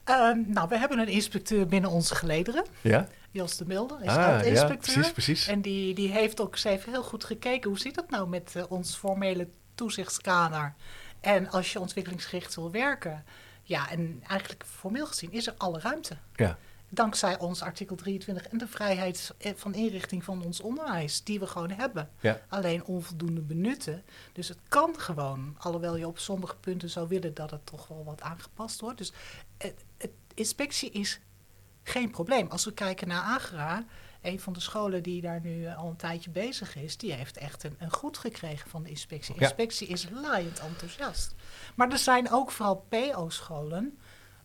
Ehm, nou, we hebben een inspecteur binnen onze gelederen. Ja? Jos de Milde is Ah, ja, oud-inspecteur. precies, precies. En die, die heeft ook ze heeft heel goed gekeken. Hoe zit het nou met eh, ons formele toezichtskader? En als je ontwikkelingsgericht wil werken. Ja, en eigenlijk formeel gezien is er alle ruimte. Ja. Dankzij ons artikel 23 en de vrijheid van inrichting van ons onderwijs, die we gewoon hebben. Ja. Alleen onvoldoende benutten. Dus het kan gewoon, alhoewel je op sommige punten zou willen dat het toch wel wat aangepast wordt. Dus het, het, inspectie is geen probleem. Als we kijken naar Agra, een van de scholen die daar nu eh, al een tijdje bezig is, die heeft echt een, een goed gekregen van de inspectie. Ja. Inspectie is laaiend enthousiast. Maar er zijn ook vooral PO-scholen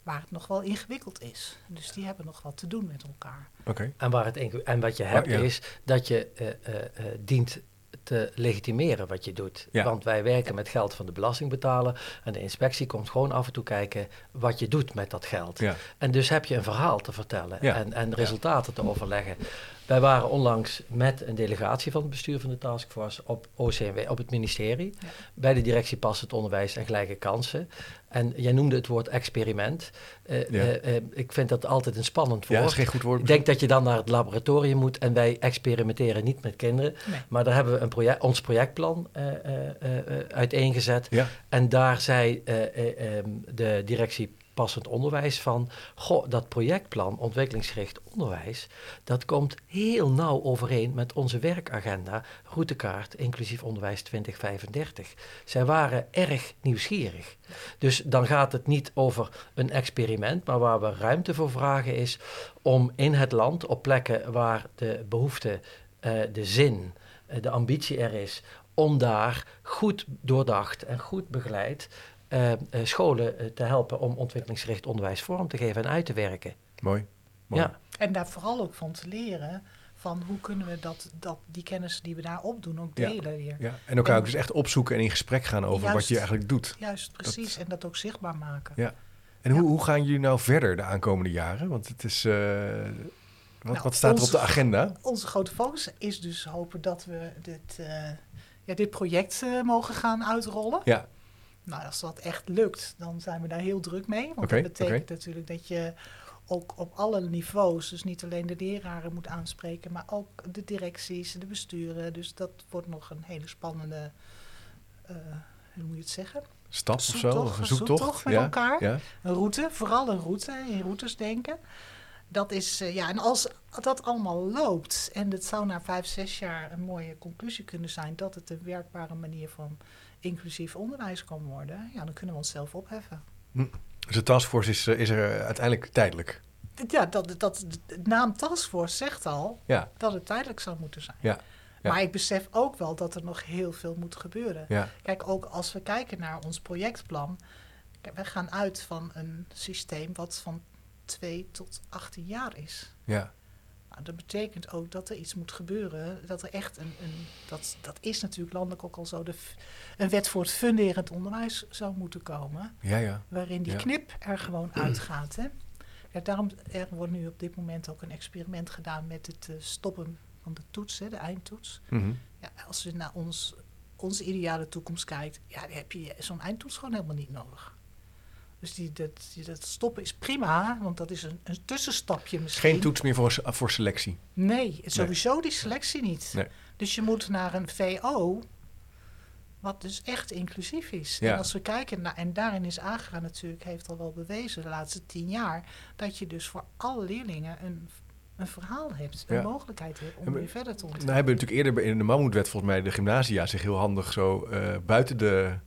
waar het nog wel ingewikkeld is. Dus die hebben nog wat te doen met elkaar. Oké. En, waar het en wat je hebt ja. is dat je eh, eh, eh, dient te legitimeren wat je doet. Ja. Want wij werken met geld van de belastingbetaler en de inspectie komt gewoon af en toe kijken wat je doet met dat geld. Ja. En dus heb je een verhaal te vertellen Ja. en, en resultaten te overleggen. Wij waren onlangs met een delegatie van het bestuur van de taskforce op OCMW, op het ministerie, Ja. bij de directie Passend Onderwijs en Gelijke Kansen. En jij noemde het woord experiment. Eh, Ja. eh, eh, ik vind dat altijd een spannend Ja, woord. dat is geen goed woord. Ik denk dat je dan naar het laboratorium moet en wij experimenteren niet met kinderen. Nee. Maar daar hebben we een project, ons projectplan eh, eh, eh, eh, uiteengezet. Ja. En daar zei eh, eh, ehm, de directie passend onderwijs van... Goh, dat projectplan ontwikkelingsgericht onderwijs... dat komt heel nauw overeen met onze werkagenda... routekaart inclusief onderwijs 2035. Zij waren erg nieuwsgierig. Dus dan gaat het niet over een experiment... maar waar we ruimte voor vragen is om in het land... op plekken waar de behoefte, eh, de zin, eh, de ambitie er is... om daar goed doordacht en goed begeleid... eh, eh, scholen eh, te helpen om ontwikkelingsgericht onderwijs vorm te geven en uit te werken. Mooi. Mooi. Ja, En daar vooral ook van te leren van hoe kunnen we dat, dat, die kennis die we daar opdoen ook Ja. delen weer. Ja. En elkaar ook dus echt opzoeken en in gesprek gaan over wat je eigenlijk doet. Juist, precies. En dat ook zichtbaar maken. Ja. En hoe, hoe gaan jullie nou verder de aankomende jaren? Want het is. eh, wat, Nou, wat staat er op de agenda? Onze grote focus is dus hopen dat we dit, eh, ja, dit project eh, mogen gaan uitrollen. Ja, Nou, als dat echt lukt, dan zijn we daar heel druk mee. Want dat betekent natuurlijk dat je ook op alle niveaus, dus niet alleen de leraren moet aanspreken, maar ook de directies de besturen. Dus dat wordt nog een hele spannende, eh, hoe moet je het zeggen? stap of zo? Of een zoektocht? zoektocht met ja. elkaar. Ja. Een route, vooral een route, in routes denken. Dat is, eh, ja, en als dat allemaal loopt en het zou na vijf, zes jaar een mooie conclusie kunnen zijn dat het een werkbare manier van inclusief onderwijs kan worden, ja, dan kunnen we onszelf opheffen. Dus de taskforce is, eh, is er uiteindelijk tijdelijk. Ja, dat, dat, de naam Taskforce zegt al Ja, dat het tijdelijk zou moeten zijn. Ja, ja. Maar ik besef ook wel dat er nog heel veel moet gebeuren. ja, Kijk, ook als we kijken naar ons projectplan. Kijk, wij gaan uit van een systeem wat van 2 tot 18 jaar is. ja. Nou, dat betekent ook dat er iets moet gebeuren. Dat er echt een. een dat, dat is natuurlijk landelijk ook al zo. De, een wet voor het funderend onderwijs zou moeten komen. Ja, ja. Waarin die Ja. knip er gewoon uitgaat. Hè? Ja, daarom er wordt nu op dit moment ook een experiment gedaan met het eh, stoppen van de toets, hè, de eindtoets. Mhm. Ja, als je naar ons, onze ideale toekomst kijkt, ja, dan heb je zo'n eindtoets gewoon helemaal niet nodig. Dus die, dat, die, dat stoppen is prima, want dat is een, een tussenstapje misschien. Geen toets meer voor, voor selectie. Nee, sowieso die selectie niet. Nee. Dus je moet naar een VO, wat dus echt inclusief is. Ja. En als we kijken naar, en daarin is AGRA natuurlijk, heeft al wel bewezen de laatste tien jaar, dat je dus voor alle leerlingen een, een verhaal hebt, een Ja. mogelijkheid hebt om weer verder te Nou ontwikkelen. hebben we natuurlijk eerder in de Mammoetwet volgens mij de gymnasia zich heel handig zo eh, buiten de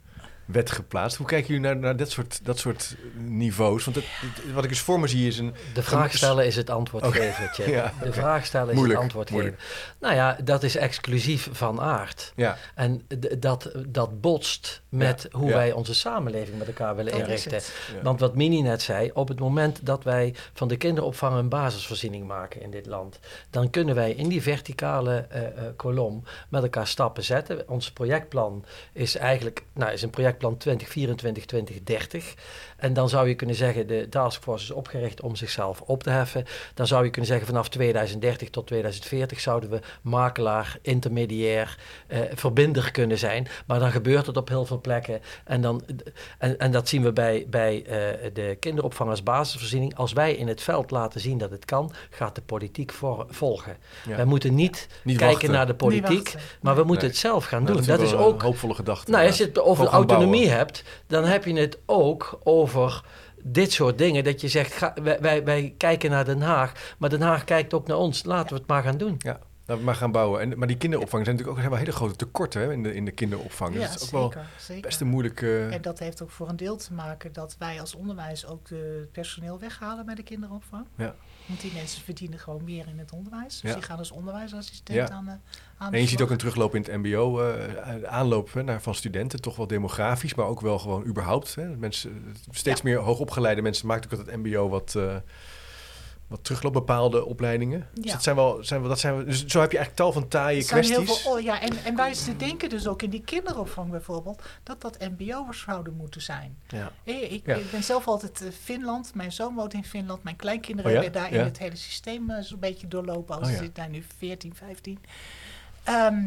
wet geplaatst. Hoe kijken jullie naar, naar dat, soort, dat soort niveaus? Want het, het- wat ik eens voor me zie is een... De vraag stellen is het antwoord geven. Ja. De vraag stellen is Moeilijk, het antwoord moeilijk. geven. Nou ja, dat is exclusief van aard. Ja, En dat, dat botst met hoe ja. wij onze samenleving met elkaar willen Dat inrichten. Want wat Mini net zei, op het moment dat wij van de kinderopvang een basisvoorziening maken in dit land, dan kunnen wij in die verticale eh, eh, kolom met elkaar stappen zetten. Ons projectplan is eigenlijk nou, is een projectplan werkplan 2024-2030. En dan zou je kunnen zeggen, de taskforce is opgericht om zichzelf op te heffen. Dan zou je kunnen zeggen, vanaf 2030 tot 2040 zouden we makelaar, intermediair, eh, verbinder kunnen zijn. Maar dan gebeurt het op heel veel plekken. En, dan, en, en dat zien we bij, bij uh, de kinderopvang als basisvoorziening. Als wij in het veld laten zien dat het kan, gaat de politiek voor, volgen. Ja. Wij moeten niet, niet kijken wachten. naar de politiek, maar we moeten nee. het zelf gaan nou, doen. Dat, dat is, is ook een hoopvolle gedachte. Nou, als je het over autonomie hebt, dan heb je het ook over dit soort dingen. Dat je zegt, ga, wij, wij, kijken naar Den Haag, maar Den Haag kijkt ook naar ons. Laten we het maar gaan doen. Ja. Laten we maar gaan bouwen. En, maar die kinderopvang zijn natuurlijk ook wel hele grote tekorten hè, in, de, in de kinderopvang. Ja, dus dat is zeker, ook wel zeker. best een moeilijke... En dat heeft ook voor een deel te maken dat wij als onderwijs ook de personeel weghalen bij de kinderopvang. Ja. Want die mensen verdienen gewoon meer in het onderwijs. Dus Ja. die gaan als onderwijsassistent Ja. aan de aan de En je ziet ook een terugloop in het mbo, eh, aanloop hè, naar, van studenten, toch wel demografisch, maar ook wel gewoon überhaupt. Hè. Mensen, steeds meer hoogopgeleide mensen maakt ook dat het mbo wat, eh wat terugloopt, bepaalde opleidingen. Dus Ja. dat zijn wel, zijn wel, dat zijn wel, dus zo heb je eigenlijk tal van taaie heel kwesties. veel- oh ja, en, en wij denken dus ook in die kinderopvang bijvoorbeeld dat dat mbo'ers zouden moeten zijn. Ja. Eh, Ik, Ja. ik ben zelf altijd in Finland. Mijn zoon woont in Finland. Mijn kleinkinderen Oh hebben daar Ja. in het hele systeem eh, zo'n beetje doorlopen. Als Oh ze zitten daar nu 14, 15. Ehm,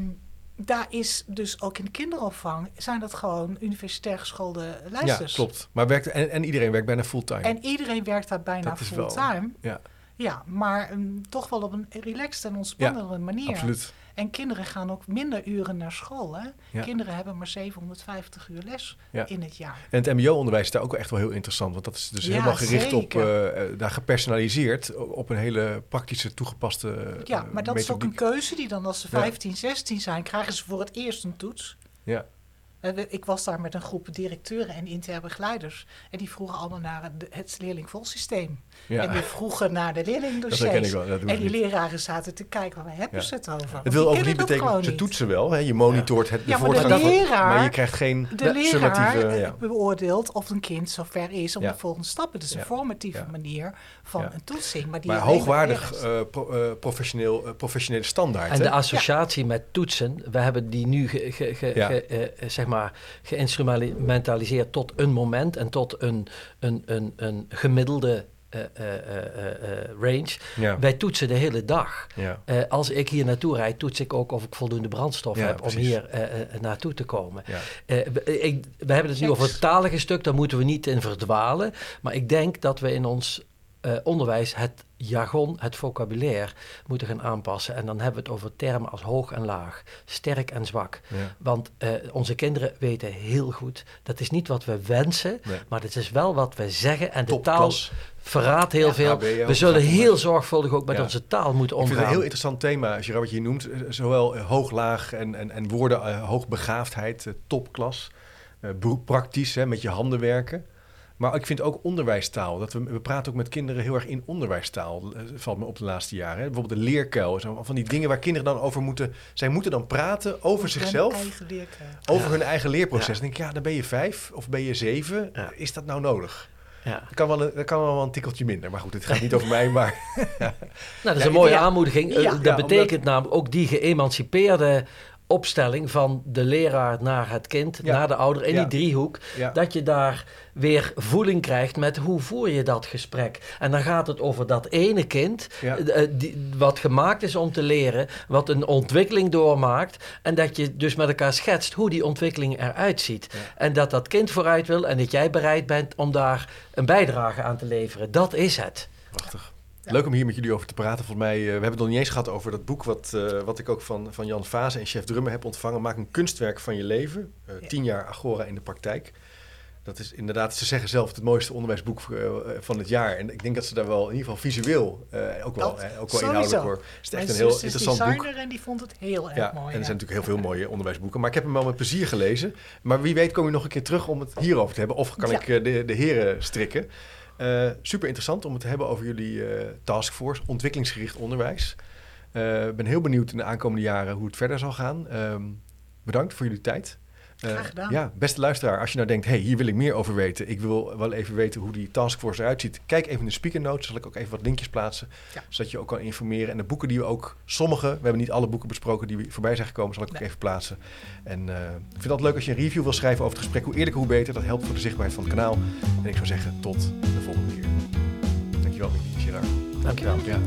daar is dus ook in de kinderopvang zijn dat gewoon universitair geschoolde Ja, lijsters. klopt. Maar werkt, en, en iedereen werkt bijna fulltime. En iedereen werkt daar bijna Dat is wel- fulltime. ja, Ja, maar ehm, toch wel op een relaxed en ontspannende manier. absoluut. En kinderen gaan ook minder uren naar school. Hè? Ja. Kinderen hebben maar 750 uur les Ja. in het jaar. En het mbo-onderwijs is daar ook echt wel heel interessant. Want dat is dus Ja, helemaal gericht op, zeker. eh, eh, daar gepersonaliseerd, op een hele praktische, toegepaste eh, Ja, maar dat is ook een keuze die dan als ze Ja. 15, 16 zijn, krijgen ze voor het eerst een toets. Ja, Eh, Ik was daar met een groep directeuren en interne begeleiders. En die vroegen allemaal naar het, het leerlingvolsysteem. ja. En die vroegen naar de dat herken ik leerlingdossiers. wel. Dat doe En die niet. leraren zaten te kijken, waar hebben Ja. ze het over? Het wil ook niet betekenen, ze toetsen wel. Hè? Je monitort het, de Ja, maar de leraar- maar je krijgt geen De ja, leraar summatieve... eh, Ja. beoordeelt of een kind zover is om Ja. de volgende stappen. Dus Ja. een formatieve Ja. manier van Ja. een toetsing. Maar, die Maar hoogwaardig eh, pro- eh, professioneel, eh, professionele standaard. En hè? de associatie met toetsen, we hebben die nu ge, ge, ge- Ja. ge- eh, zeg maar geïnstrumentaliseerd tot een moment en tot een, een, een, een gemiddelde eh, eh, eh, eh, range. ja. Wij toetsen de hele dag. Ja. Eh, als ik hier naartoe rijd, toets ik ook of ik voldoende brandstof Ja, heb om hier naartoe te komen. Ja. Eh, we, ik, we hebben het nu over het talige stuk, daar moeten we niet in verdwalen. Maar ik denk dat we in ons eh, onderwijs het jargon, het vocabulaire moeten gaan aanpassen. En dan hebben we het over termen als hoog en laag, sterk en zwak. Ja. Want eh, onze kinderen weten heel goed, dat is niet wat we wensen, Nee. maar het is wel wat we zeggen. En de taal verraadt heel Ja, veel. We zullen heel zorgvuldig ook met Ja. onze taal moeten Ik vind het omgaan. een heel interessant thema, Gerard, wat je noemt. Eh, Zowel eh, hoog, laag en, en, en woorden, hoogbegaafdheid, eh, topklas. praktisch, hè, met je handen werken. Maar ik vind ook onderwijstaal. Dat we, we praten ook met kinderen heel erg in onderwijstaal. eh, valt me op de laatste jaren. Hè. Bijvoorbeeld de leerkuil. Zo Van die dingen waar kinderen dan over moeten... Zij moeten dan praten over hun zichzelf. eigen. Over Ja. hun eigen leerproces. Ja. Dan denk ik, ja, dan ben je vijf of ben je zeven. Ja. Is dat nou nodig? Ja. Dat kan, wel een, dat kan wel een tikkeltje minder. Maar goed, het gaat niet over mij, maar... Nou, dat is Ja, een mooie ja. aanmoediging. Eh, dat Ja, betekent namelijk ook die geëmancipeerde opstelling van de leraar naar het kind, Ja. naar de ouder, in Ja. die driehoek. Ja. Dat je daar weer voeling krijgt met hoe voer je dat gesprek. En dan gaat het over dat ene kind, Ja. eh, die, wat gemaakt is om te leren, wat een ontwikkeling doormaakt. En dat je dus met elkaar schetst hoe die ontwikkeling eruit ziet. En dat dat kind vooruit wil en dat jij bereid bent om daar een bijdrage aan te leveren. Dat is het. Prachtig. Ja. Leuk om hier met jullie over te praten. Volgens mij, eh, we hebben het nog niet eens gehad over dat boek wat, eh, wat ik ook van, van Jan Vase en chef Drummer heb ontvangen. Maak een kunstwerk van je leven. Eh, Ja. Tien jaar Agora in de praktijk. Dat is inderdaad, ze zeggen zelf, het mooiste onderwijsboek van het jaar. En ik denk dat ze daar wel in ieder geval visueel, ook wel, Dat eh, ook wel inhoudelijk hoor. Het is Mijn echt een heel interessant boek. designer en die vond het heel erg Ja, mooi. en er zijn natuurlijk heel veel mooie onderwijsboeken. Maar ik heb hem wel met plezier gelezen. Maar wie weet kom je nog een keer terug om het hierover te hebben. Of kan ik de, de heren strikken. Eh, super interessant om het te hebben over jullie eh, taskforce, ontwikkelingsgericht onderwijs. Ik ben heel benieuwd in de aankomende jaren hoe het verder zal gaan. Ehm, bedankt voor jullie tijd. Uh, Graag gedaan. Ja, beste luisteraar, als je nou denkt, hey, hier wil ik meer over weten. Ik wil wel even weten hoe die taskforce eruit ziet. Kijk even in de speaker notes, zal ik ook even wat linkjes plaatsen. Ja. Zodat je ook kan informeren. En de boeken die we ook, sommige, we hebben niet alle boeken besproken die voorbij zijn gekomen, zal ik ook even plaatsen. En uh, ik vind het altijd leuk als je een review wil schrijven over het gesprek. Hoe eerlijker, hoe beter. Dat helpt voor de zichtbaarheid van het kanaal. En ik zou zeggen, tot de volgende keer. Dankjewel, Gerard. Dankjewel. Ja.